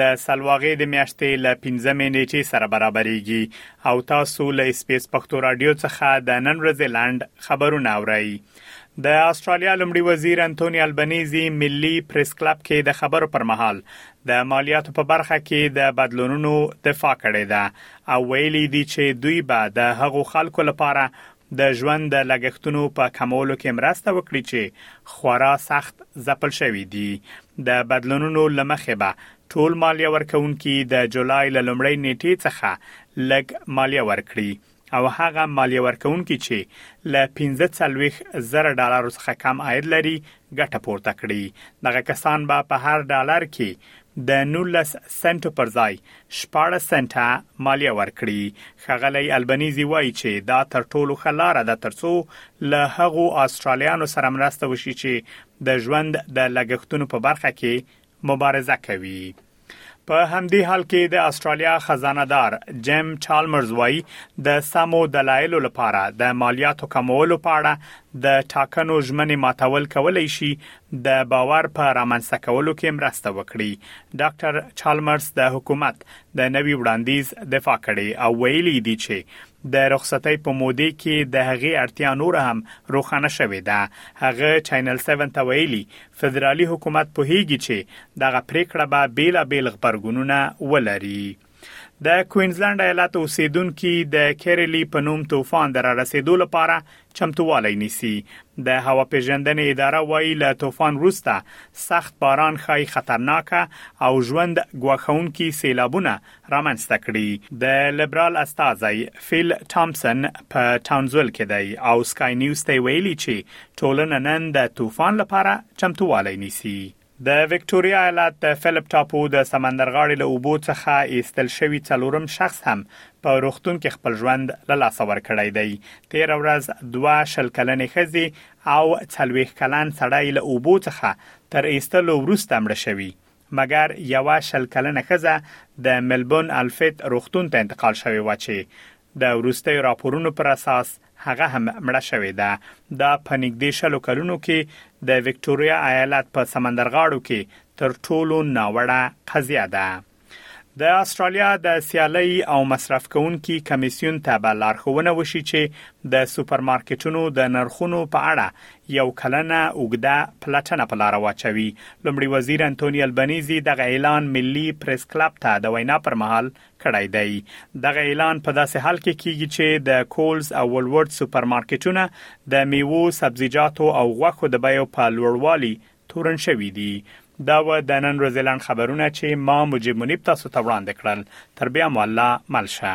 د سلواغې د میاشتې له پنځمې نیټې سره برابریږي او تاسو له اسپیس پښتو رادیو څخه د نن ورځې لنډ خبرونه اورئ د استرالیا لمړي وزیر انټونی البنيزي ملي پریس کلب کې د خبرو پر مهال د مالیاتو په برخه کې د بدلونونو دفاع کړې ده او ویلي دي چې دوی به د هغو خلکو لپاره د ژوند د لګښتونو په کمولو کې مرسته وکړي چې خورا سخت ځپل شوي دي د بدلونونو لمخې به ټول مالیه ورکونکي د جولای له لومړۍ نیټې څخه لګ مالیه ورکړي او هغه مالیه ورکونکي چې له 15 څلويخ زره ډالرو څخه کم عاید لري ګټه پورته کړي، دغه کسان به په هر ډالر کې د نولس سنټو پر ځای شپاړس سنټه مالیه ورکړي. ښاغلی البنیزي وايي چې دا تر ټولو ښه لاره ده ترڅو له هغو آسټرالیانو سره مرسته وشي چې د ژوند د لګښتونو په برخه کې مبارزه کوي. په همدې حال کې د استرالیا خزانه دار جیم چالمرز وایي د سمو دلایلو لپاره د مالیاتو کمولو په اړه د ټاکنو ژمنې ماتول کولای شي د باور په رامنځته کولو کې مرسته وکړي ډاکټر چالمرز د حکومت د نوي وړاندیز دفاع کړي او ویلي دي چې د رخصتۍ په مودې کې د هغې اړتیا نور هم روښانه شوې ده هغه چینل 7 ته ویلي فدرالي حکومت پوهیږي چې دغه پریکړه به بیلا بیل غبرګونونه ولري. د کوینزلند ایالت اوسیدونکو د کیریلی په نوم طوفان د رارسیدو لپاره چمتووالی نیسي د هوا پیژندنې اداره وایي له طوفان وروسته سخت باران خای خطرناک او ژوند ګواښونکي سیلابونه رامنځته کړي. د لیبرال استازی فیل ټامسن په ټاونزول کې دی او سکای نیوز ته ویلي چې ټولنه نن د طوفان لپاره چمتووالی نیسي. د وکټوریا ایالت د فیلپ ټاپو د سمندرغاړې له اوبو څخه ایستل شوی څلورم شخص هم په روغتون کې خپل ژوند له لاسه ورکړی دی. تیر ورځ دوه شل کلنې ښځې او څلوېښت کلن سړی له اوبو څخه تر ایستلو وروسته مړه شوي. مګر یوه شل کلنه ښځه د ملبون الفیت روغتون ته انتقال شوې و چې د وروستیو راپورونو پر اساس هغه هم مړه شوې ده دا په نږدې شلو کلونو کې د وکټوریا ایالت په سمندرغاړو کې تر ټولو ناوړه قضیه ده د استرالیا د سیالي او مصرف کوونکي کمیسیون ته به لارښوونه وشي چې د سوپرمارکیټونو د نرخونو په اړه یو کلنه اوږده پلټنه په لاره واچوي. لومړي وزیر انتوني البنیزي دغه اعلان ملي پریس کلب ته د وینا پر مهال کړی دی. دغه اعلان په داسې حال کې کیږي چې د کولز او ولورد سوپرمارکیټونه د میوو، سبزیجاتو او غوښو د بیو په لوړوالي تورن شوي دي. دا وه د نن ورځې لنډ خبرونه چې ما مجيب منيب تاسو ته وړاندې کړل. تر بیا مو الله مل شه.